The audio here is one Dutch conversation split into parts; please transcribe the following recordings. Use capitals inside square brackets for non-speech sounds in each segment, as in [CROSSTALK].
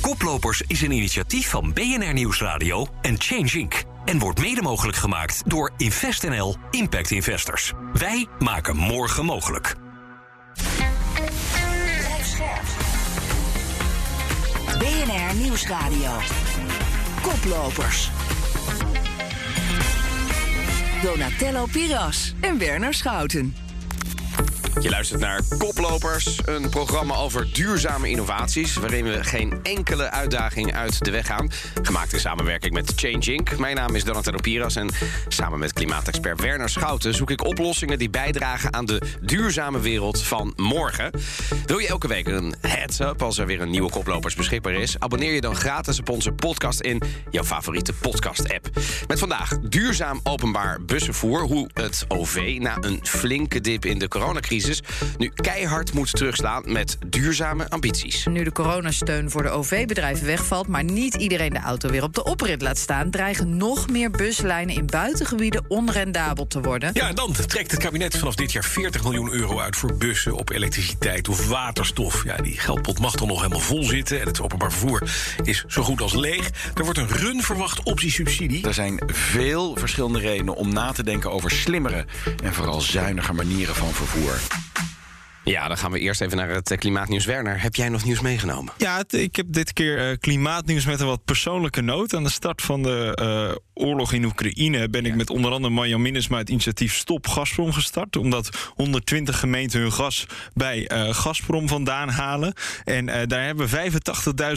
Koplopers is een initiatief van BNR Nieuwsradio en Change Inc. En wordt mede mogelijk gemaakt door InvestNL Impact Investors. Wij maken morgen mogelijk. BNR Nieuwsradio. Koplopers. Donatello Piras en Werner Schouten. Je luistert naar Koplopers, een programma over duurzame innovaties... waarin we geen enkele uitdaging uit de weg gaan. Gemaakt in samenwerking met Change Inc. Mijn naam is Donatello Piras en samen met klimaatexpert Werner Schouten... zoek ik oplossingen die bijdragen aan de duurzame wereld van morgen. Wil je elke week een heads-up als er weer een nieuwe Koplopers beschikbaar is? Abonneer je dan gratis op onze podcast in jouw favoriete podcast-app. Met vandaag duurzaam openbaar bussenvoer... hoe het OV na een flinke dip in de coronacrisis nu keihard moet terugslaan met duurzame ambities. Nu de coronasteun voor de OV-bedrijven wegvalt, maar niet iedereen de auto weer op de oprit laat staan, dreigen nog meer buslijnen in buitengebieden onrendabel te worden. Ja, en dan trekt het kabinet vanaf dit jaar 40 miljoen euro uit voor bussen op elektriciteit of waterstof. Ja, die geldpot mag dan nog helemaal vol zitten en het openbaar vervoer is zo goed als leeg. Er wordt een run verwacht optiesubsidie. Er zijn veel verschillende redenen om na te denken over slimmere en vooral zuinige manieren van vervoer. Ja, dan gaan we eerst even naar het eh, klimaatnieuws. Werner, heb jij nog nieuws meegenomen? Ja, ik heb dit keer eh, klimaatnieuws met een wat persoonlijke noot. Aan de start van de eh, oorlog in Oekraïne ben ik met onder andere Marjan Minnesma het initiatief Stop Gazprom gestart. Omdat 120 gemeenten hun gas bij eh Gazprom vandaan halen. En daar hebben we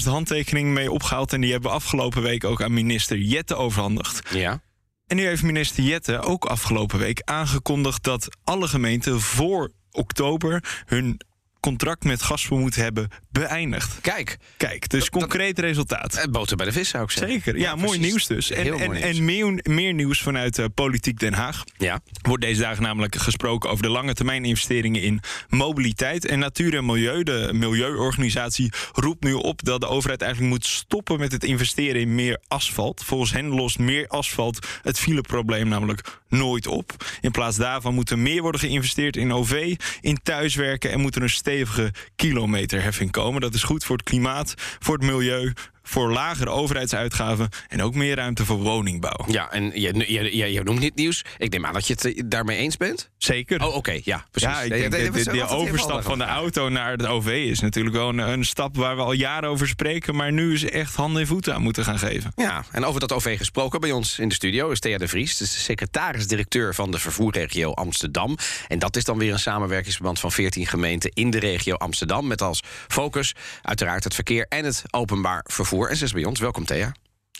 85.000 handtekeningen mee opgehaald. En die hebben we afgelopen week ook aan minister Jette overhandigd. Ja. En nu heeft minister Jette ook afgelopen week aangekondigd dat alle gemeenten voor oktober hun contract met Gazprom moeten hebben beëindigd. Kijk, Kijk, dus concreet resultaat. eh, boter bij de vis zou ik zeggen. Zeker, ja, mooi nieuws dus. En, en, mooi nieuws. en meer, meer nieuws vanuit eh, Politiek Den Haag. Ja. Wordt deze dagen namelijk gesproken over de lange termijn investeringen in mobiliteit. En Natuur en Milieu, de milieuorganisatie, roept nu op dat de overheid eigenlijk moet stoppen met het investeren in meer asfalt. Volgens hen lost meer asfalt het fileprobleem namelijk nooit op. In plaats daarvan moet er meer worden geïnvesteerd in OV, in thuiswerken en moet er een stevige kilometerheffing komen. Dat is goed voor het klimaat, voor het milieu, voor lagere overheidsuitgaven en ook meer ruimte voor woningbouw. Ja, en je, je, je, je noemt dit nieuws. Ik neem aan dat je het eh, daarmee eens bent. Zeker. Oh, oké, ja, precies. Ja, ik denk dat de, overstap van de auto naar het OV is natuurlijk wel een, een stap waar we al jaren over spreken. Maar nu is echt handen en voeten aan moeten gaan geven. Ja, en over dat OV gesproken bij ons in de studio is Thea de Vries. De secretaris-directeur van de vervoerregio Amsterdam. En dat is dan weer een samenwerkingsverband van 14 gemeenten in de regio Amsterdam. Met als focus uiteraard het verkeer en het openbaar vervoer. En ze is bij ons. Welkom Thea.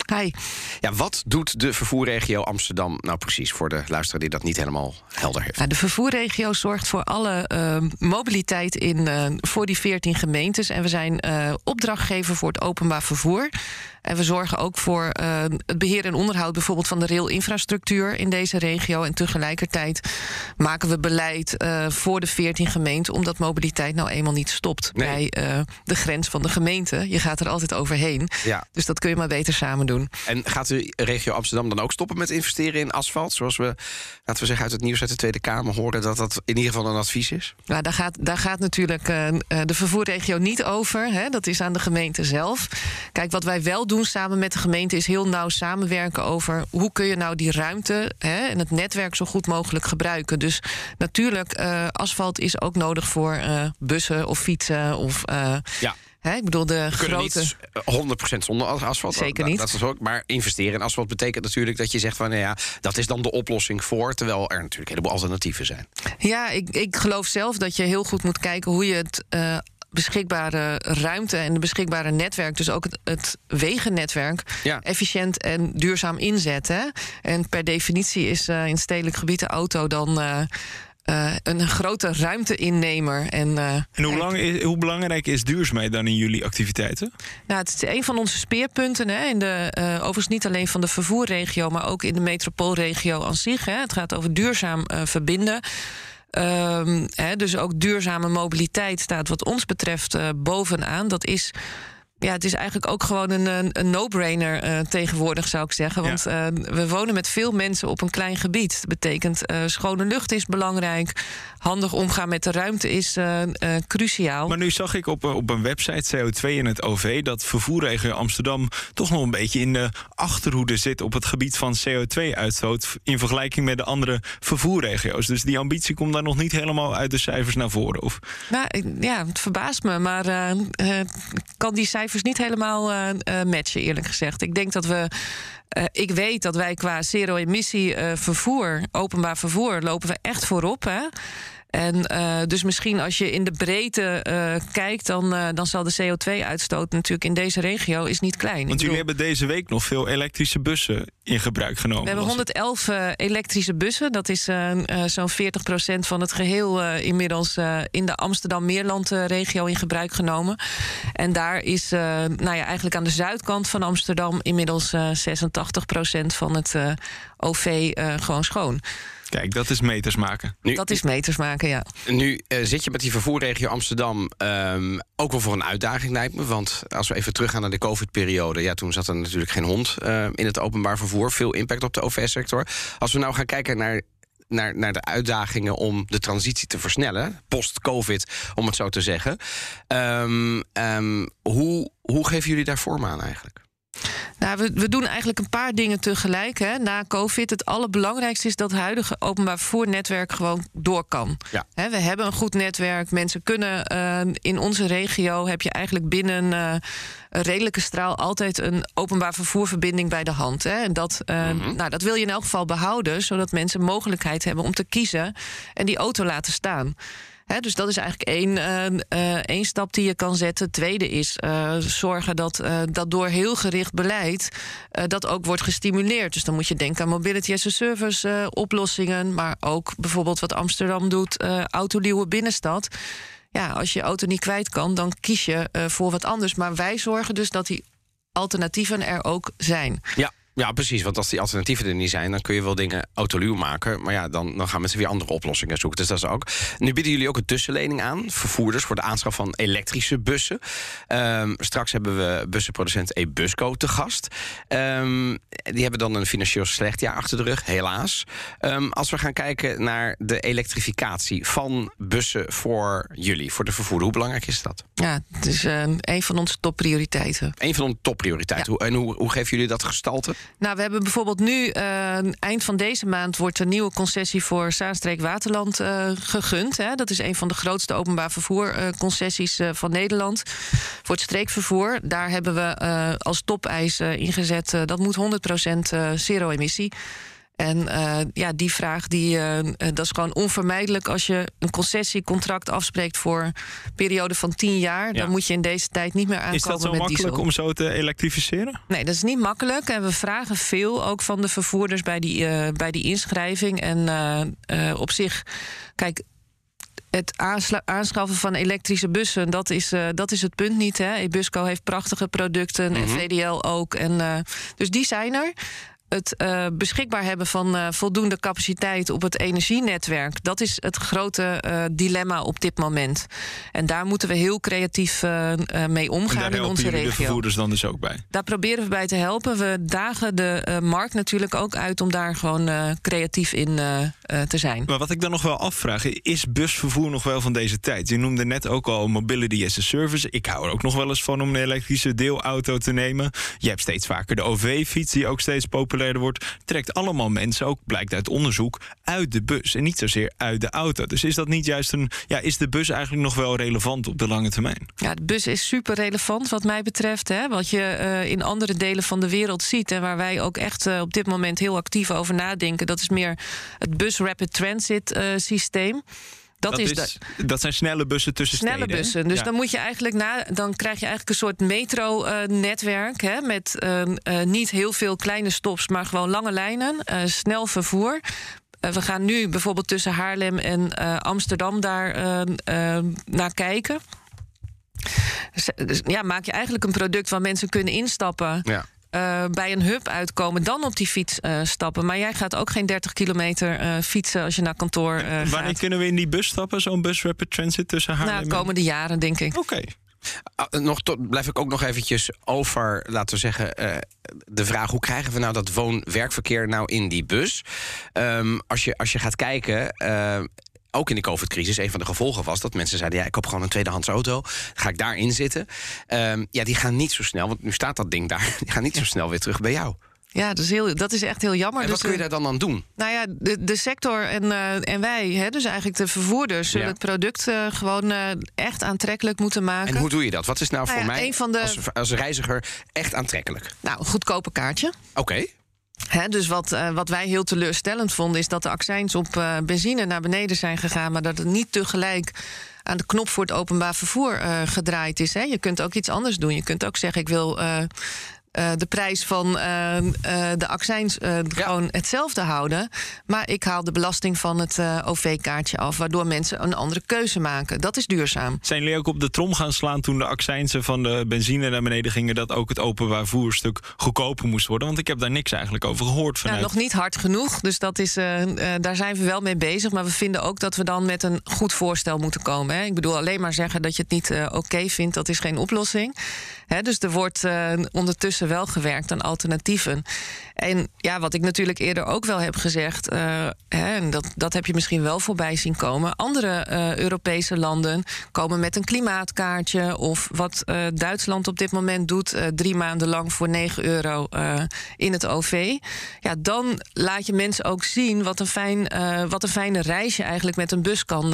Hi. Ja, wat doet de vervoerregio Amsterdam nou precies voor de luisteraar die dat niet helemaal helder heeft? Nou, de vervoerregio zorgt voor alle eh, mobiliteit in, eh, voor die 14 gemeentes. En we zijn eh, opdrachtgever voor het openbaar vervoer. En we zorgen ook voor het beheer en onderhoud bijvoorbeeld van de railinfrastructuur in deze regio. En tegelijkertijd maken we beleid voor de 14 gemeenten, omdat mobiliteit nou eenmaal niet stopt Nee. bij de grens van de gemeente. Je gaat er altijd overheen. Ja. Dus dat kun je maar beter samen doen. En gaat de regio Amsterdam dan ook stoppen met investeren in asfalt? Zoals we, laten we zeggen, uit het nieuws uit de Tweede Kamer horen dat dat in ieder geval een advies is? Nou, daar gaat, daar gaat natuurlijk eh, eh, de vervoerregio niet over. Hè? Dat is aan de gemeente zelf. Kijk, wat wij wel doen samen met de gemeente is heel nauw samenwerken over hoe kun je nou die ruimte hè, en het netwerk zo goed mogelijk gebruiken. Dus natuurlijk, eh, asfalt is ook nodig voor bussen of fietsen of. Ja. Hè, ik bedoel, de We grote. niet eh, 100% zonder asfalt. Zeker Dat- niet. Dat is ook, maar investeren in asfalt betekent natuurlijk dat je zegt van nou ja, dat is dan de oplossing voor. Terwijl er natuurlijk een heleboel alternatieven zijn. Ja, ik, ik geloof zelf dat je heel goed moet kijken hoe je het. eh, beschikbare ruimte en de beschikbare netwerk, dus ook het, het wegennetwerk, Ja. efficiënt en duurzaam inzetten. En per definitie is eh, in stedelijk gebied de auto dan eh, een grote ruimteinnemer. En, eh, En hoe, lang is, hoe belangrijk is duurzaamheid dan in jullie activiteiten? Nou, het is een van onze speerpunten. Hè, in de, eh, overigens niet alleen van de vervoerregio, maar ook in de metropoolregio aan zich. Hè. Het gaat over duurzaam verbinden. Ehm, hè, dus ook duurzame mobiliteit staat wat ons betreft bovenaan. Dat is ja, het is eigenlijk ook gewoon een, een, no-brainer eh, tegenwoordig, zou ik zeggen. Want eh, we wonen met veel mensen op een klein gebied. Dat betekent eh, schone lucht is belangrijk. Handig omgaan met de ruimte is eh, eh, cruciaal. Maar nu zag ik op, eh, op een website CO2 in het OV dat vervoerregio Amsterdam toch nog een beetje in de achterhoede zit op het gebied van CO2-uitstoot in vergelijking met de andere vervoerregio's. Dus die ambitie komt daar nog niet helemaal uit de cijfers naar voren. Of Nou, ja, het verbaast me, maar ik kan die cijfers niet helemaal matchen, eerlijk gezegd. Ik denk dat we. ik weet dat wij qua zero-emissie vervoer, openbaar vervoer, lopen we echt voorop. Hè? En eh, dus misschien als je in de breedte eh, kijkt, dan, eh, dan zal de CO2-uitstoot natuurlijk in deze regio is niet klein. Want jullie bedoel, hebben deze week nog veel elektrische bussen in gebruik genomen. we hebben las ik. 111 eh, elektrische bussen. Dat is zo'n 40% van het geheel eh, inmiddels in de Amsterdam-Meerland-regio in gebruik genomen. En daar is nou ja, eigenlijk aan de zuidkant van Amsterdam inmiddels eh 86% van het OV gewoon schoon. Kijk, dat is meters maken. Nu, Dat is meters maken, ja. nu eh, zit je met die vervoerregio Amsterdam ehm, ook wel voor een uitdaging, lijkt me. Want als we even teruggaan naar de COVID-periode... ja, toen zat er natuurlijk geen hond eh, in het openbaar vervoer. Veel impact op de OV-sector. Als we nou gaan kijken naar... Naar, naar de uitdagingen om de transitie te versnellen, post-COVID, om het zo te zeggen. Ehm, ehm, hoe, hoe geven jullie daar vorm aan eigenlijk? Nou, we, we doen eigenlijk een paar dingen tegelijk. Hè. Na COVID, het allerbelangrijkste is dat het huidige openbaar vervoernetwerk gewoon door kan. Ja. Hè, we hebben een goed netwerk. Mensen kunnen eh, in onze regio heb je eigenlijk binnen eh, een redelijke straal altijd een openbaar vervoerverbinding bij de hand. Hè. En dat, eh, nou, dat wil je in elk geval behouden, zodat mensen mogelijkheid hebben om te kiezen en die auto laten staan. Dus dat is eigenlijk één, eh, één stap die je kan zetten. Tweede is eh, zorgen dat, dat door heel gericht beleid dat ook wordt gestimuleerd. Dus dan moet je denken aan mobility as a service oplossingen, maar ook bijvoorbeeld wat Amsterdam doet, autoluwe binnenstad. Ja, als je auto niet kwijt kan, dan kies je voor wat anders. Maar wij zorgen dus dat die alternatieven er ook zijn. Ja. Ja, precies. Want als die alternatieven er niet zijn, dan kun je wel dingen autoluw maken. Maar ja, dan, dan gaan mensen weer andere oplossingen zoeken. Dus dat is ook. Nu bieden jullie ook een tussenlening aan. Vervoerders voor de aanschaf van elektrische bussen. Ehm, straks hebben we bussenproducent eBusco te gast. Ehm, die hebben dan een financieel slecht jaar achter de rug, helaas. Ehm, als we gaan kijken naar de elektrificatie van bussen voor jullie, voor de vervoerder, hoe belangrijk is dat? Ja, het is eh, een van onze topprioriteiten. Een van de topprioriteiten. Ja. En hoe, hoe geven jullie dat gestalte? Nou, we hebben bijvoorbeeld nu, eh, eind van deze maand, wordt een nieuwe concessie voor Zaanstreek Waterland eh, gegund. Hè. Dat is een van de grootste openbaar vervoerconcessies eh, van Nederland. Voor het streekvervoer. Daar hebben we als topeis ingezet. dat moet 100% eh, zero-emissie. En eh, ja, die vraag die, eh, eh, dat is gewoon onvermijdelijk. Als je een concessiecontract afspreekt voor een periode van 10 jaar, Ja. dan moet je in deze tijd niet meer aankomen Is dat zo met makkelijk diesel. om zo te elektrificeren? Nee, dat is niet makkelijk. En we vragen veel ook van de vervoerders bij die, bij die inschrijving. En op zich, kijk. Het aanschaffen van elektrische bussen, dat is, dat is het punt niet. Hè. Ebusco heeft prachtige producten en VDL ook. En, dus die zijn er. Het eh, beschikbaar hebben van eh, voldoende capaciteit op het energienetwerk, dat is het grote eh, dilemma op dit moment. En daar moeten we heel creatief mee En omgaan daar in onze jullie de regio. vervoerders dan dus ook bij. Daar proberen we bij te helpen. We dagen de markt natuurlijk ook uit om daar gewoon creatief in te zijn. Maar wat ik dan nog wel afvraag, is busvervoer nog wel van deze tijd? Je noemde net ook al mobility as a service. Ik hou er ook nog wel eens van om een elektrische deelauto te nemen. Je hebt steeds vaker de OV-fiets, die ook steeds wordt. Trekt allemaal mensen, ook blijkt uit onderzoek, uit de bus. En niet zozeer uit de auto. Dus is dat niet juist een. Ja, is de bus eigenlijk nog wel relevant op de lange termijn? Ja, de bus is super relevant wat mij betreft. Hè? Wat je eh, in andere delen van de wereld ziet... en waar wij ook echt eh, op dit moment heel actief over nadenken... dat is meer het bus rapid transit eh, systeem. Dat, is, de, dat zijn snelle bussen tussen snelle steden, hè? bussen. Dus Ja. dan moet je eigenlijk na, dan krijg je eigenlijk een soort metro-netwerk hè, met eh, eh, niet heel veel kleine stops, maar gewoon lange lijnen, eh, snel vervoer. Eh, we gaan nu bijvoorbeeld tussen Haarlem en Amsterdam daar eh, eh, naar kijken. Dus, dus ja, maak je eigenlijk een product waar mensen kunnen instappen. Ja. Eh, bij een hub uitkomen, dan op die fiets eh, stappen. Maar jij gaat ook geen 30 kilometer eh, fietsen als je naar kantoor eh Wanneer gaat. kunnen we in die bus stappen, zo'n bus rapid transit tussen Haarlem Nou, en- komende jaren, denk ik. Oké. Ah, nog tot, blijf ik ook nog eventjes over, laten we zeggen, eh, de vraag... hoe krijgen we nou dat woon-werkverkeer nou in die bus? Ehm, als, je, als je gaat kijken... ook in de COVID-crisis, een van de gevolgen was dat mensen zeiden: ja, ik koop gewoon een tweedehands auto. Ga ik daarin zitten? Ehm, ja, die gaan niet zo snel, want nu staat dat ding daar. [LAUGHS] Die gaan niet zo snel weer terug bij jou. Ja, dat is, heel, dat is echt heel jammer. En Dus, wat kun je eh, daar dan aan doen? Nou ja, de, de sector en, eh, en wij, hè, dus eigenlijk de vervoerders, zullen Ja. het product eh, gewoon echt aantrekkelijk moeten maken. En hoe doe je dat? Wat is nou, Nou voor ja, mij de- als, als reiziger echt aantrekkelijk? Nou, een goedkope kaartje. Oké. Dus wat, eh, wat wij heel teleurstellend vonden, is dat de accijns op eh, benzine naar beneden zijn gegaan, maar dat het niet tegelijk aan de knop voor het openbaar vervoer eh, gedraaid is. Je kunt ook iets anders doen. Je kunt ook zeggen: ik wil. Eh, de prijs van eh, eh, de accijns gewoon hetzelfde houden. Maar ik haal de belasting van het OV-kaartje af, waardoor mensen een andere keuze maken. Dat is duurzaam. Zijn jullie ook op de trom gaan slaan toen de accijnsen van de benzine naar beneden gingen... dat ook het openbaar vervoerstuk goedkoper moest worden? Want ik heb daar niks eigenlijk over gehoord vanuit. Nou, nog niet hard genoeg. Dus dat is, daar zijn we wel mee bezig. Maar we vinden ook dat we dan met een goed voorstel moeten komen. Hè. Ik bedoel, alleen maar zeggen dat je het niet oké vindt, dat is geen oplossing. Dus er wordt eh, ondertussen wel gewerkt aan alternatieven. En ja, wat ik natuurlijk eerder ook wel heb gezegd, eh, en dat, dat heb je misschien wel voorbij zien komen. Andere eh, Europese landen komen met een klimaatkaartje. Of wat Duitsland op dit moment doet, drie maanden lang voor 9 euro in het OV. Ja, dan laat je mensen ook zien wat een, fijn, wat een fijne reis je eigenlijk met een bus kan,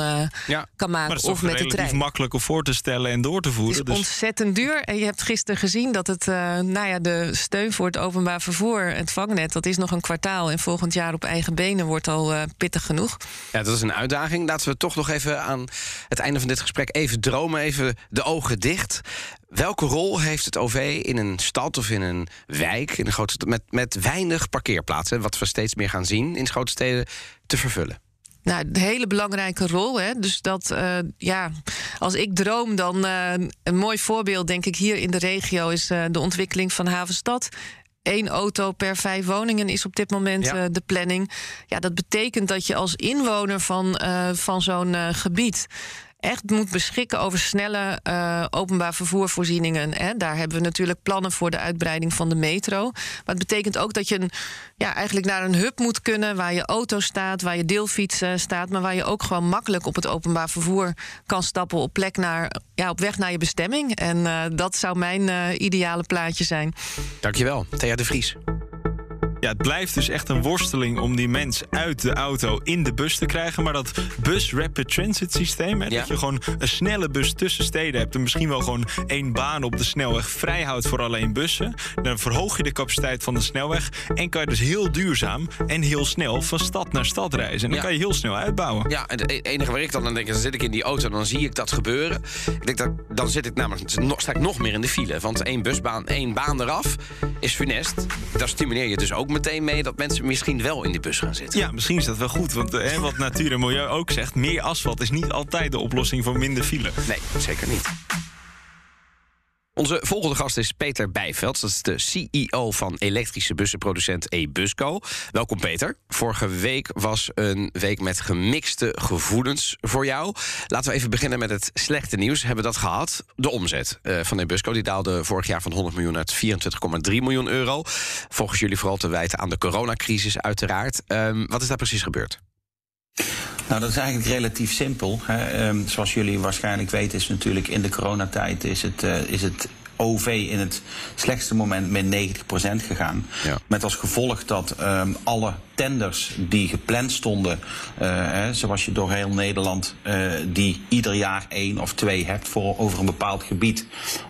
Ja. kan maken. maar dat is of met de trein. makkelijk om voor te stellen en door te Het voeren. is dus ontzettend duur. En je hebt gisteren gezien dat het, eh, nou ja, de steun voor het openbaar vervoer, het vangnet, dat is nog een kwartaal. En volgend jaar op eigen benen wordt al eh, pittig genoeg. Ja, dat is een uitdaging. Laten we toch nog even aan het einde van dit gesprek even dromen, even de ogen dicht. Welke rol heeft het OV in een stad of in een wijk, in een grote met, met weinig parkeerplaatsen, wat we steeds meer gaan zien in grote steden, te vervullen? Nou, een hele belangrijke rol. Hè? Dus dat, eh, ja, als ik droom, dan eh, een mooi voorbeeld, denk ik, hier in de regio is eh, de ontwikkeling van Havenstad. Eén auto per vijf woningen is op dit moment Ja. de planning. Ja, dat betekent dat je als inwoner van, van zo'n gebied echt moet beschikken over snelle eh, openbaar vervoervoorzieningen. Hè. Daar hebben we natuurlijk plannen voor de uitbreiding van de metro. Maar het betekent ook dat je een, ja, eigenlijk naar een hub moet kunnen... waar je auto staat, waar je deelfiets eh, staat... maar waar je ook gewoon makkelijk op het openbaar vervoer kan stappen... op, plek naar, ja, op weg naar je bestemming. En eh, dat zou mijn ideale plaatje zijn. Dankjewel, Thea de Vries. Ja, het blijft dus echt een worsteling om die mens uit de auto in de bus te krijgen. Maar dat bus rapid transit systeem, hè, Ja. dat je gewoon een snelle bus tussen steden hebt... en misschien wel gewoon één baan op de snelweg vrijhoudt voor alleen bussen... dan verhoog je de capaciteit van de snelweg... en kan je dus heel duurzaam en heel snel van stad naar stad reizen. En dan Ja. kan je heel snel uitbouwen. Ja, en het enige waar ik dan aan denk, dan zit ik in die auto en dan zie ik dat gebeuren. Ik denk dat, dan zit ik namelijk sta ik nog meer in de file. Want één busbaan, één baan eraf is funest. Daar stimuleer je dus ook meteen mee dat mensen misschien wel in die bus gaan zitten. Ja, misschien is dat wel goed. Want eh, hè, wat Natuur en Milieu ook zegt... meer asfalt is niet altijd de oplossing voor minder file. Nee, zeker niet. Onze volgende gast is Peter Bijveld. Dat is de CEO van elektrische bussenproducent eBusco. Welkom Peter. Vorige week was een week met gemixte gevoelens voor jou. Laten we even beginnen met het slechte nieuws. Hebben we dat gehad? De omzet eh, van eBusco die daalde vorig jaar van 100 miljoen naar 24,3 miljoen euro. Volgens jullie vooral te wijten aan de coronacrisis uiteraard. Ehm, wat is daar precies gebeurd? Nou, dat is eigenlijk relatief simpel. Hè. Ehm, zoals jullie waarschijnlijk weten, is natuurlijk in de coronatijd is het, eh, is het OV in het slechtste moment met 90% gegaan. Ja. Met als gevolg dat ehm, alle tenders die gepland stonden, eh, hè, zoals je door heel Nederland eh, die ieder jaar één of twee hebt voor over een bepaald gebied,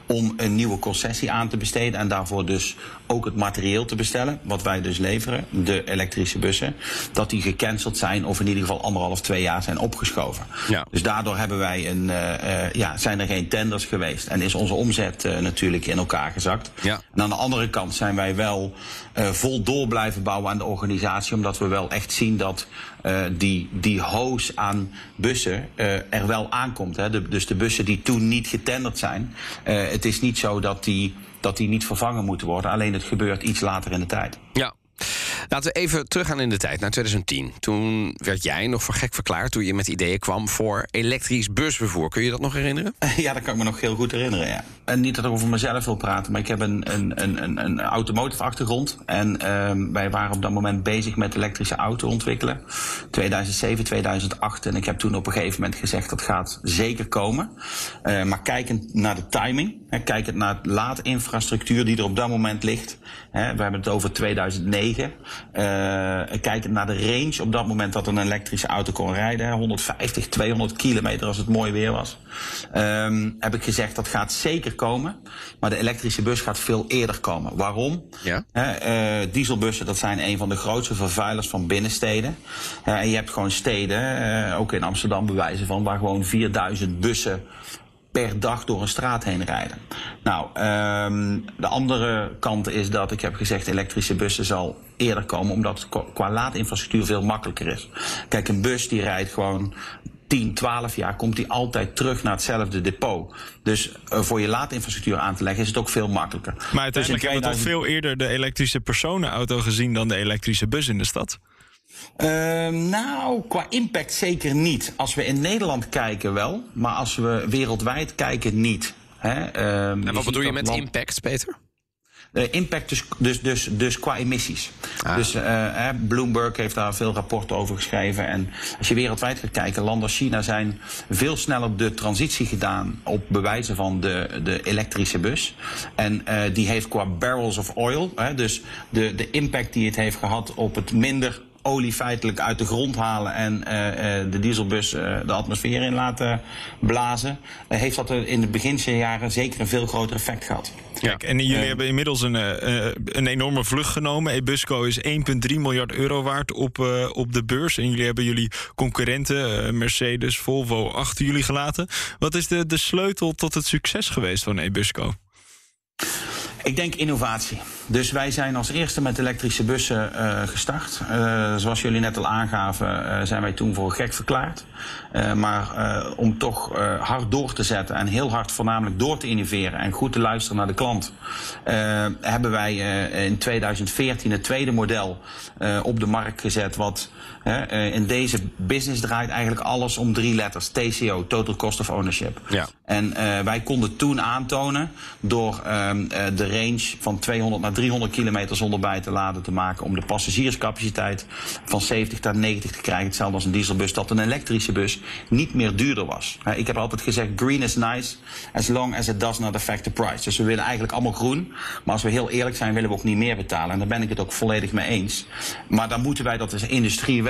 om een nieuwe concessie aan te besteden en daarvoor dus ook het materieel te bestellen, wat wij dus leveren, de elektrische bussen, dat die gecanceld zijn of in ieder geval anderhalf, twee jaar zijn opgeschoven. Ja. Dus daardoor hebben wij een, eh, ja, zijn er geen tenders geweest en is onze omzet natuurlijk in elkaar gezakt. Ja. En aan de andere kant zijn wij wel vol door blijven bouwen aan de organisatie, omdat we wel echt zien dat eh, die, die hoos aan bussen eh, er wel aankomt. Hè. Dus de bussen die toen niet getenderd zijn, eh, het is niet zo dat die, dat die niet vervangen moeten worden, alleen het gebeurt iets later in de tijd. Ja. Laten we even teruggaan in de tijd, naar 2010. Toen werd jij nog voor gek verklaard toen je met ideeën kwam voor elektrisch busvervoer. Kun je dat nog herinneren? [LAUGHS] Ja, dat kan ik me nog heel goed herinneren, ja. En niet dat ik over mezelf wil praten, maar ik heb een, een, een, een, automotive achtergrond. En ehm, wij waren op dat moment bezig met elektrische auto ontwikkelen. 2007, 2008. En ik heb toen op een gegeven moment gezegd, dat gaat zeker komen. Uh, maar kijkend naar de timing, hè, kijkend naar de laadinfrastructuur die er op dat moment ligt. Hè, we hebben het over 2009. Uh, kijkend naar de range op dat moment dat een elektrische auto kon rijden. 150, 200 kilometer als het mooi weer was. Um, heb ik gezegd, dat gaat zeker komen. Maar de elektrische bus gaat veel eerder komen. Waarom? Ja. Uh, dieselbussen, dat zijn een van de grootste vervuilers van binnensteden. Uh, en je hebt gewoon steden, uh, ook in Amsterdam bewijzen van, waar gewoon 4000 bussen per dag door een straat heen rijden. Nou, um, de andere kant is dat ik heb gezegd elektrische bussen zal eerder komen, omdat het qua laadinfrastructuur veel makkelijker is. Kijk, een bus die rijdt gewoon 10, 12 jaar komt die altijd terug naar hetzelfde depot. Dus uh, voor je laadinfrastructuur aan te leggen is het ook veel makkelijker. Maar uiteindelijk dus 2000... hebben we toch veel eerder de elektrische personenauto gezien dan de elektrische bus in de stad? Uh, nou, qua impact zeker niet. Als we in Nederland kijken wel, maar als we wereldwijd kijken niet. Hè? Uh, en wat bedoel je met land... impact, Peter? Uh, impact dus, dus, dus, dus qua emissies. Ah. Dus uh, Bloomberg heeft daar veel rapporten over geschreven. En als je wereldwijd gaat kijken, landen als China zijn veel sneller de transitie gedaan op bewijzen van de, de elektrische bus. En uh, die heeft qua barrels of oil, hè, dus de, de impact die het heeft gehad op het minder olie feitelijk uit de grond halen en uh, uh, de dieselbus uh, de atmosfeer in laten blazen, heeft dat in de beginjaren zeker een veel groter effect gehad. Kijk, en jullie hebben inmiddels een, een enorme vlucht genomen. Ebusco is 1,3 miljard euro waard op, op de beurs. En jullie hebben jullie concurrenten, Mercedes, Volvo, achter jullie gelaten. Wat is de, de sleutel tot het succes geweest van Ebusco? Ik denk innovatie. Dus wij zijn als eerste met elektrische bussen uh, gestart. Uh, zoals jullie net al aangaven, uh, zijn wij toen voor gek verklaard. maar om toch hard door te zetten en heel hard voornamelijk door te innoveren en goed te luisteren naar de klant, hebben wij in 2014 het tweede model op de markt gezet. Wat in deze business draait eigenlijk alles om drie letters: TCO, Total Cost of Ownership. Ja. En wij konden toen aantonen door ehm, de range van 200 naar 300 kilometer zonder bij te laden te maken om de passagierscapaciteit van 70 naar 90 te krijgen. Hetzelfde als een dieselbus, dat een elektrische bus niet meer duurder was. Ik heb altijd gezegd, green is nice as long as it does not affect the price. Dus we willen eigenlijk allemaal groen, maar als we heel eerlijk zijn willen we ook niet meer betalen. En daar ben ik het ook volledig mee eens. Maar dan moeten wij dat als industrie wel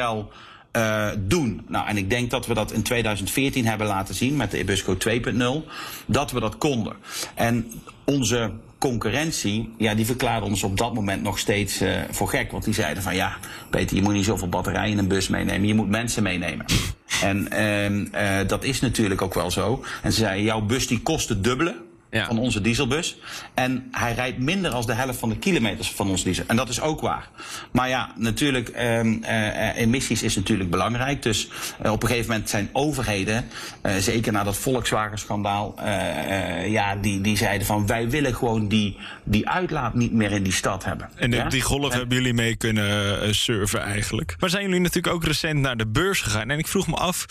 uh, doen. Nou, en ik denk dat we dat in 2014 hebben laten zien met de Ebusco 2.0, dat we dat konden. En onze concurrentie, ja, die verklaarde ons op dat moment nog steeds uh, voor gek. Want die zeiden van ja, Peter, je moet niet zoveel batterijen in een bus meenemen, je moet mensen meenemen. En uh, dat is natuurlijk ook wel zo. En ze zeiden, jouw bus die kost het dubbele ja. van onze dieselbus. En hij rijdt minder als de helft van de kilometers van onze diesel. En dat is ook waar. Maar ja, natuurlijk, um, uh, emissies is natuurlijk belangrijk. Dus uh, op een gegeven moment zijn overheden, uh, zeker na dat Volkswagen-schandaal, ja, die, die zeiden van wij willen gewoon die, die uitlaat niet meer in die stad hebben. En ja? die golf en, hebben jullie mee kunnen surfen eigenlijk. Maar zijn jullie natuurlijk ook recent naar de beurs gegaan. En ik vroeg me af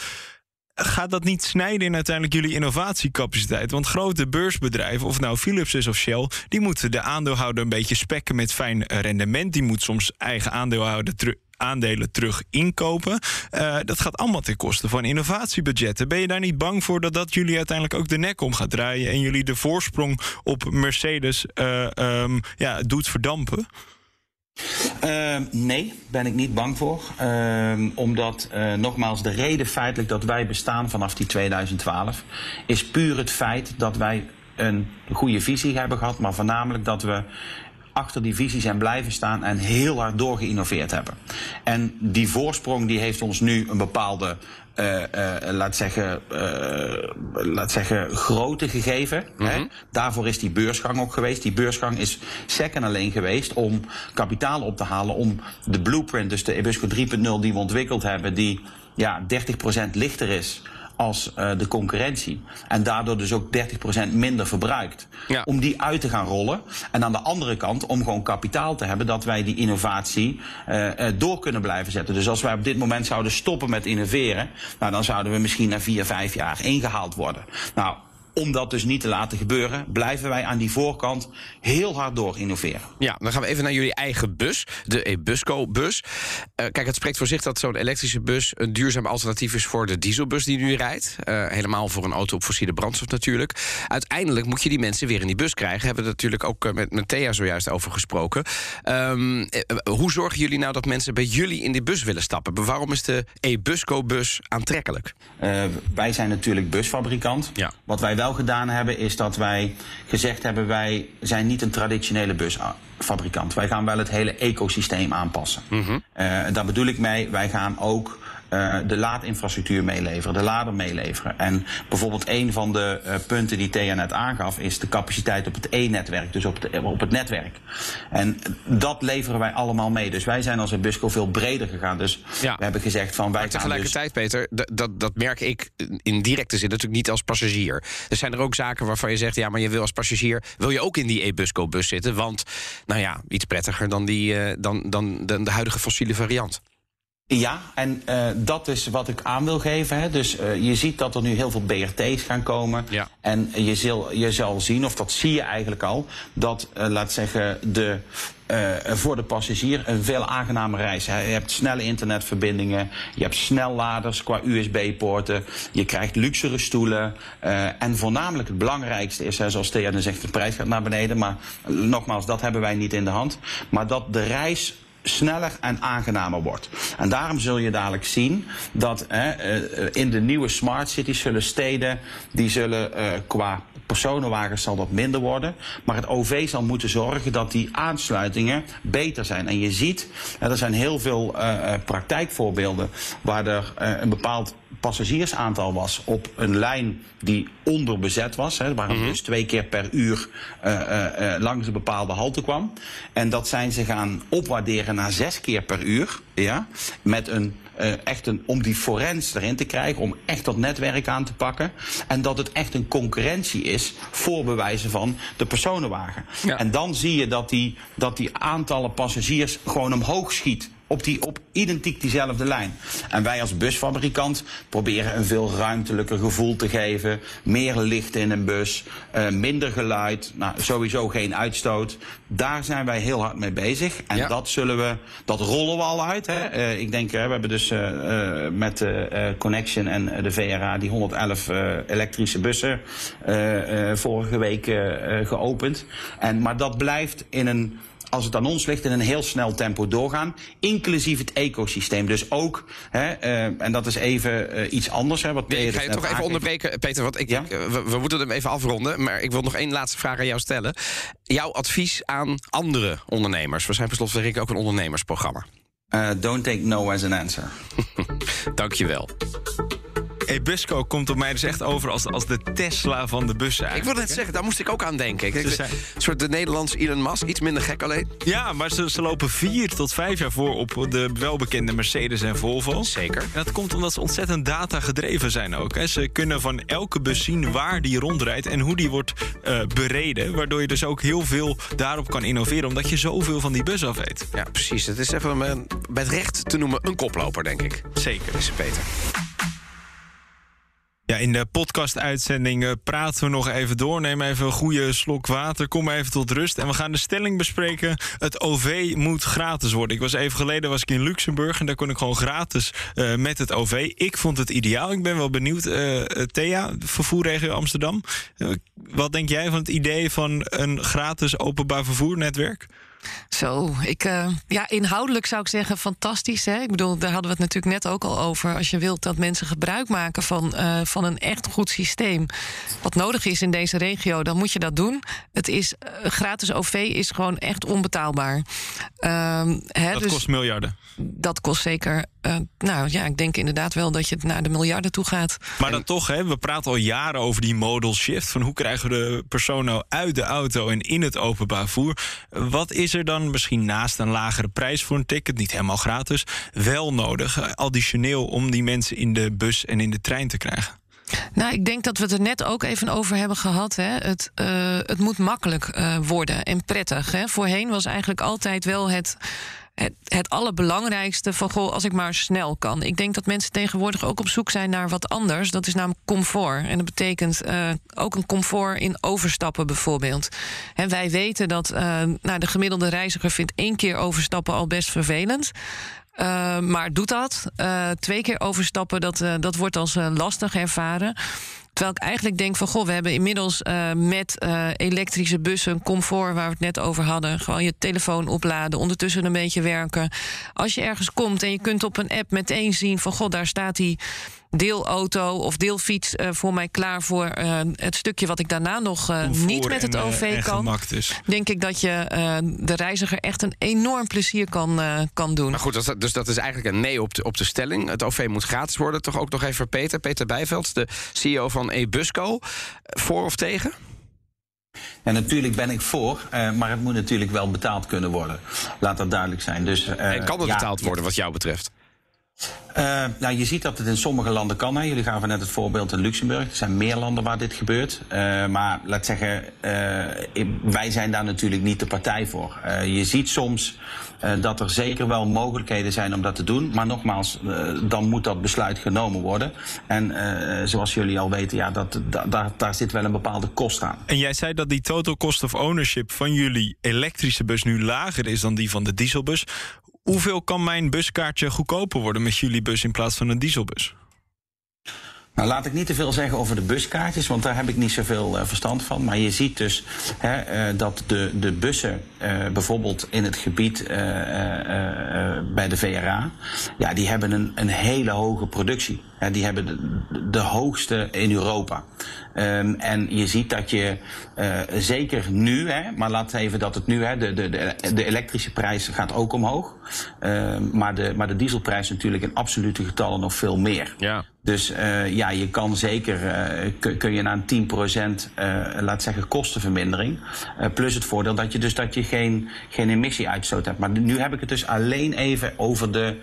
gaat dat niet snijden in uiteindelijk jullie innovatiecapaciteit? Want grote beursbedrijven, of nou Philips is of Shell, die moeten de aandeelhouder een beetje spekken met fijn rendement. Die moet soms eigen aandeelhouder terug aandelen terug inkopen. Uh, dat gaat allemaal ten koste van innovatiebudgetten. Ben je daar niet bang voor dat dat jullie uiteindelijk ook de nek om gaat draaien en jullie de voorsprong op Mercedes uh, ja, doet verdampen? Uh, nee, ben ik niet bang voor. Uh, omdat, uh, nogmaals, de reden feitelijk dat wij bestaan vanaf die 2012 is puur het feit dat wij een goede visie hebben gehad, maar voornamelijk dat we achter die visie zijn blijven staan en heel hard doorgeïnnoveerd hebben. En die voorsprong die heeft ons nu een bepaalde uh, uh, laat, zeggen, uh, laat zeggen, grootte gegeven. Mm -hmm. hè? Daarvoor is die beursgang ook geweest. Die beursgang is second alleen geweest om kapitaal op te halen. Om de blueprint, dus de Ebusco 3.0 die we ontwikkeld hebben, die ja, 30% lichter is als eh, de concurrentie. En daardoor dus ook 30% minder verbruikt. Ja. Om die uit te gaan rollen. En aan de andere kant om gewoon kapitaal te hebben dat wij die innovatie eh, eh, door kunnen blijven zetten. Dus als wij op dit moment zouden stoppen met innoveren, nou, dan zouden we misschien na vier, vijf jaar ingehaald worden. Nou, om dat dus niet te laten gebeuren, blijven wij aan die voorkant heel hard door innoveren. Ja, dan gaan we even naar jullie eigen bus, de Ebusco-bus. Eh, kijk, het spreekt voor zich dat zo'n elektrische bus een duurzaam alternatief is voor de dieselbus die nu rijdt. Eh, helemaal voor een auto op fossiele brandstof natuurlijk. Uiteindelijk moet je die mensen weer in die bus krijgen. Hebben we natuurlijk ook eh, met, met Thea zojuist over gesproken. Ehm, eh, hoe zorgen jullie nou dat mensen bij jullie in die bus willen stappen? Waarom is de Ebusco-bus aantrekkelijk? Uh, wij zijn natuurlijk busfabrikant. Ja. Wat wij wel gedaan hebben is dat wij gezegd hebben... wij zijn niet een traditionele busfabrikant. Wij gaan wel het hele ecosysteem aanpassen. Mhm. Uh, daar bedoel ik mee, wij gaan ook... Uh, de laadinfrastructuur meeleveren, de lader meeleveren. En bijvoorbeeld een van de uh, punten die Thea net aangaf... is de capaciteit op het E-netwerk, dus op, de, op het netwerk. En dat leveren wij allemaal mee. Dus wij zijn als Busco veel breder gegaan. Dus Ja. we hebben gezegd van wij Maar gaan dus... tegelijkertijd, Peter, dat, dat merk ik in directe zin natuurlijk niet als passagier. Er zijn er ook zaken waarvan je zegt, ja, maar je wil als passagier... wil je ook in die e-busco-bus zitten, want, nou ja, iets prettiger dan, die, eh, dan, dan, dan de huidige fossiele variant. Ja, en uh, dat is wat ik aan wil geven. Hè. Dus uh, je ziet dat er nu heel veel BRT's gaan komen. Ja. En je zal, je zal zien, of dat zie je eigenlijk al, dat, uh, laat zeggen, de, voor de passagier een veel aangenamer reis. Je hebt snelle internetverbindingen, je hebt snelladers qua USB-poorten, je krijgt luxere stoelen. en voornamelijk het belangrijkste is, hè, zoals Thea zegt, de prijs gaat naar beneden. Maar nogmaals, dat hebben wij niet in de hand. Maar dat de reis sneller en aangenamer wordt. En daarom zul je dadelijk zien dat hè, in de nieuwe smart cities zullen steden, die zullen uh, qua personenwagens zal dat minder worden. Maar het OV zal moeten zorgen dat die aansluitingen beter zijn. En je ziet, er zijn heel veel uh, praktijkvoorbeelden waar er een bepaald passagiersaantal was op een lijn die onderbezet was. Hè, waar mm-hmm. dus twee keer per uur uh, uh, langs een bepaalde halte kwam. En dat zijn ze gaan opwaarderen naar zes keer per uur. Ja, met een, uh, echt een, om die forens erin te krijgen, om echt dat netwerk aan te pakken. En dat het echt een concurrentie is voor bewijzen van de personenwagen. Ja. En dan zie je dat die, dat die aantallen passagiers gewoon omhoog schiet op, die, op identiek diezelfde lijn. En wij als busfabrikant proberen een veel ruimtelijker gevoel te geven. Meer licht in een bus, uh, minder geluid, nou, sowieso geen uitstoot. Daar zijn wij heel hard mee bezig. En ja. dat zullen we, dat rollen we al uit. Hè. Uh, ik denk, uh, we hebben dus met Connection en de VRA die 111 elektrische bussen vorige week geopend. En, maar dat blijft in een als het aan ons ligt, in een heel snel tempo doorgaan. Inclusief het ecosysteem. Dus ook, hè, uh, en dat is even uh, iets anders. Hè, wat nee, ik ga je toch even onderbreken, Peter. Want ik, ja? ik, we, we, moeten hem even afronden. Maar ik wil nog één laatste vraag aan jou stellen. Jouw advies aan andere ondernemers. We zijn per slotverrekening ook een ondernemersprogramma. Uh, don't take no as an answer. [LAUGHS] Dank je wel. Ebusco komt op mij dus echt over als, als de Tesla van de bussen. Ik wilde net zeggen, daar moest ik ook aan denken. Ik, een soort de Nederlandse Elon Musk, iets minder gek alleen. Ja, maar ze, ze lopen vier tot vijf jaar voor op de welbekende Mercedes en Volvo. Zeker. En dat komt omdat ze ontzettend data gedreven zijn ook. Hè. Ze kunnen van elke bus zien waar die rondrijdt en hoe die wordt uh, bereden. Waardoor je dus ook heel veel daarop kan innoveren, omdat je zoveel van die bus af weet. Ja, precies. Het is even uh, met recht te noemen een koploper, denk ik. Zeker. Is Peter. Ja, in de podcast-uitzending praten we nog even door. Neem even een goede slok water. Kom even tot rust. En we gaan de stelling bespreken. Het OV moet gratis worden. Ik was even geleden was ik in Luxemburg en daar kon ik gewoon gratis uh, met het OV. Ik vond het ideaal. Ik ben wel benieuwd. Uh, Thea, vervoerregio Amsterdam. Wat denk jij van het idee van een gratis openbaar vervoernetwerk? Zo, ik, uh, ja, inhoudelijk zou ik zeggen fantastisch. Hè? Ik bedoel, daar hadden we het natuurlijk net ook al over. Als je wilt dat mensen gebruik maken van, uh, van een echt goed systeem... wat nodig is in deze regio, dan moet je dat doen. Het is, uh, gratis OV is gewoon echt onbetaalbaar. Hè, dat dus kost miljarden. Dat kost zeker... nou ja, ik denk inderdaad wel dat je naar de miljarden toe gaat. Maar dan toch, hè, we praten al jaren over die modal shift... van hoe krijgen we de persoon nou uit de auto en in het openbaar vervoer. Wat is er dan misschien naast een lagere prijs voor een ticket, niet helemaal gratis, wel nodig, additioneel om die mensen in de bus en in de trein te krijgen? Nou, ik denk dat we het er net ook even over hebben gehad. Hè. Het, uh, het moet makkelijk uh, worden en prettig. Hè. Voorheen was eigenlijk altijd wel het het, het allerbelangrijkste van goh, als ik maar snel kan. Ik denk dat mensen tegenwoordig ook op zoek zijn naar wat anders. Dat is namelijk comfort. En dat betekent uh, ook een comfort in overstappen bijvoorbeeld. En wij weten dat uh, nou, de gemiddelde reiziger vindt één keer overstappen al best vervelend. Uh, maar doet dat. twee keer overstappen, dat, dat wordt als lastig ervaren. Terwijl ik eigenlijk denk van goh, we hebben inmiddels uh, met uh, elektrische bussen, comfort waar we het net over hadden, gewoon je telefoon opladen, ondertussen een beetje werken. Als je ergens komt en je kunt op een app meteen zien van goh, daar staat die deelauto of deelfiets uh, voor mij klaar voor uh, het stukje wat ik daarna nog uh, niet met het en, OV kan. Denk ik dat je de reiziger echt een enorm plezier kan, kan doen. Maar goed, dat, dus dat is eigenlijk een nee op de, op de stelling. Het OV moet gratis worden. Toch ook nog even voor Peter. Peter Bijveld, de CEO van eBusco. Voor of tegen? En natuurlijk ben ik voor, uh, maar het moet natuurlijk wel betaald kunnen worden. Laat dat duidelijk zijn. Dus, uh, en kan het ja, betaald worden wat jou betreft? Uh, nou, je ziet dat het in sommige landen kan. Hè. Jullie gaven net het voorbeeld in Luxemburg. Er zijn meer landen waar dit gebeurt. Uh, maar laat zeggen, uh, wij zijn daar natuurlijk niet de partij voor. je ziet soms dat er zeker wel mogelijkheden zijn om dat te doen. Maar nogmaals, dan moet dat besluit genomen worden. En zoals jullie al weten, ja, dat, da, daar zit wel een bepaalde kost aan. En jij zei dat die total cost of ownership van jullie elektrische bus nu lager is dan die van de dieselbus. Hoeveel kan mijn buskaartje goedkoper worden met jullie bus in plaats van een dieselbus? Nou, laat ik niet te veel zeggen over de buskaartjes, want daar heb ik niet zoveel uh, verstand van. Maar je ziet dus hè, uh, dat de, de bussen, uh, bijvoorbeeld in het gebied bij de VRA, ja, die hebben een, een hele hoge productie. Die hebben de, de hoogste in Europa. Um, en je ziet dat je zeker nu, hè, maar laat even dat het nu, hè, de, de, de elektrische prijs gaat ook omhoog. Um, maar, de, maar de dieselprijs natuurlijk in absolute getallen nog veel meer. Ja. Dus uh, ja, je kan zeker, uh, kun, je naar een 10% uh, laat zeggen kostenvermindering. plus het voordeel dat je dus dat je geen, geen emissieuitstoot hebt. Maar nu heb ik het dus alleen even over de,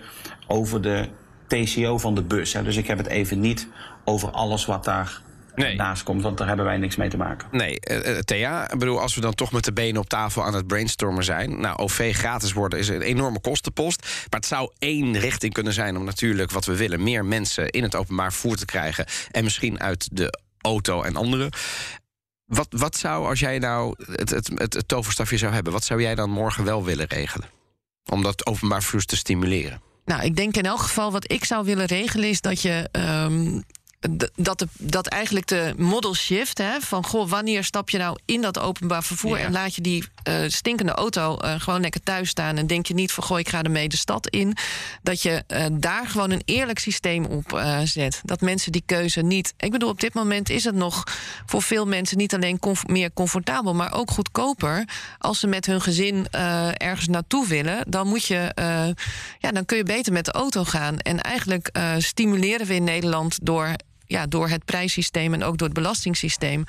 over de TCO van de bus. Hè. Dus ik heb het even niet over alles wat daar nee. naast komt, want daar hebben wij niks mee te maken. Nee, uh, Thea, ik bedoel, als we dan toch met de benen op tafel aan het brainstormen zijn. Nou, OV gratis worden is een enorme kostenpost. Maar het zou één richting kunnen zijn om natuurlijk wat we willen: meer mensen in het openbaar vervoer te krijgen. En misschien uit de auto en andere. Wat, wat zou, als jij nou het, het, het, het toverstafje zou hebben, wat zou jij dan morgen wel willen regelen? Om dat openbaar vervoer te stimuleren? Nou, ik denk in elk geval wat ik zou willen regelen is dat je. Um, dat, de, dat eigenlijk de model shift, hè, van goh, wanneer stap je nou in dat openbaar vervoer ja. en laat je die uh, stinkende auto uh, gewoon lekker thuis staan en denk je niet van goh, ik ga ermee de stad in. Dat je uh, daar gewoon een eerlijk systeem op zet. Dat mensen die keuze niet. Ik bedoel, op dit moment is het nog voor veel mensen niet alleen comf meer comfortabel, maar ook goedkoper. Als ze met hun gezin ergens naartoe willen, dan moet je, ja, dan kun je beter met de auto gaan. En eigenlijk stimuleren we in Nederland door ja, door het prijssysteem en ook door het belastingssysteem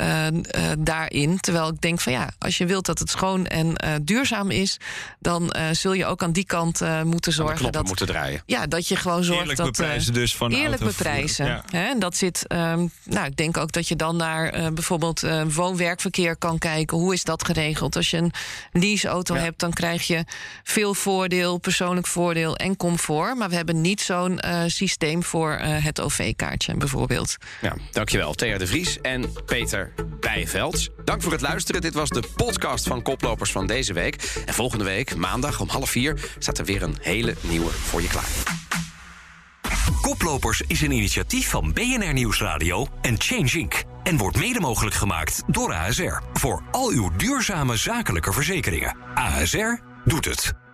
uh, uh, daarin. Terwijl ik denk van ja, als je wilt dat het schoon en uh, duurzaam is, dan zul je ook aan die kant moeten zorgen dat moeten draaien. Ja, dat je gewoon zorgt eerlijk dat beprijzen dus van eerlijk beprijzen. Ja. Hè, en dat zit. Um, nou, ik denk ook dat je dan naar bijvoorbeeld woon-werkverkeer kan kijken. Hoe is dat geregeld? Als je een leaseauto ja. hebt, dan krijg je veel voordeel, persoonlijk voordeel en comfort. Maar we hebben niet zo'n systeem voor het OV-kaartje bijvoorbeeld. Ja, dankjewel. Thea de Vries en Peter Bijvelds. Dank voor het luisteren. Dit was de podcast van Koplopers van deze week. En volgende week, maandag om half vier, staat er weer een hele nieuwe voor je klaar. Koplopers is een initiatief van BNR Nieuwsradio en Change Inc. En wordt mede mogelijk gemaakt door ASR. Voor al uw duurzame zakelijke verzekeringen. ASR doet het.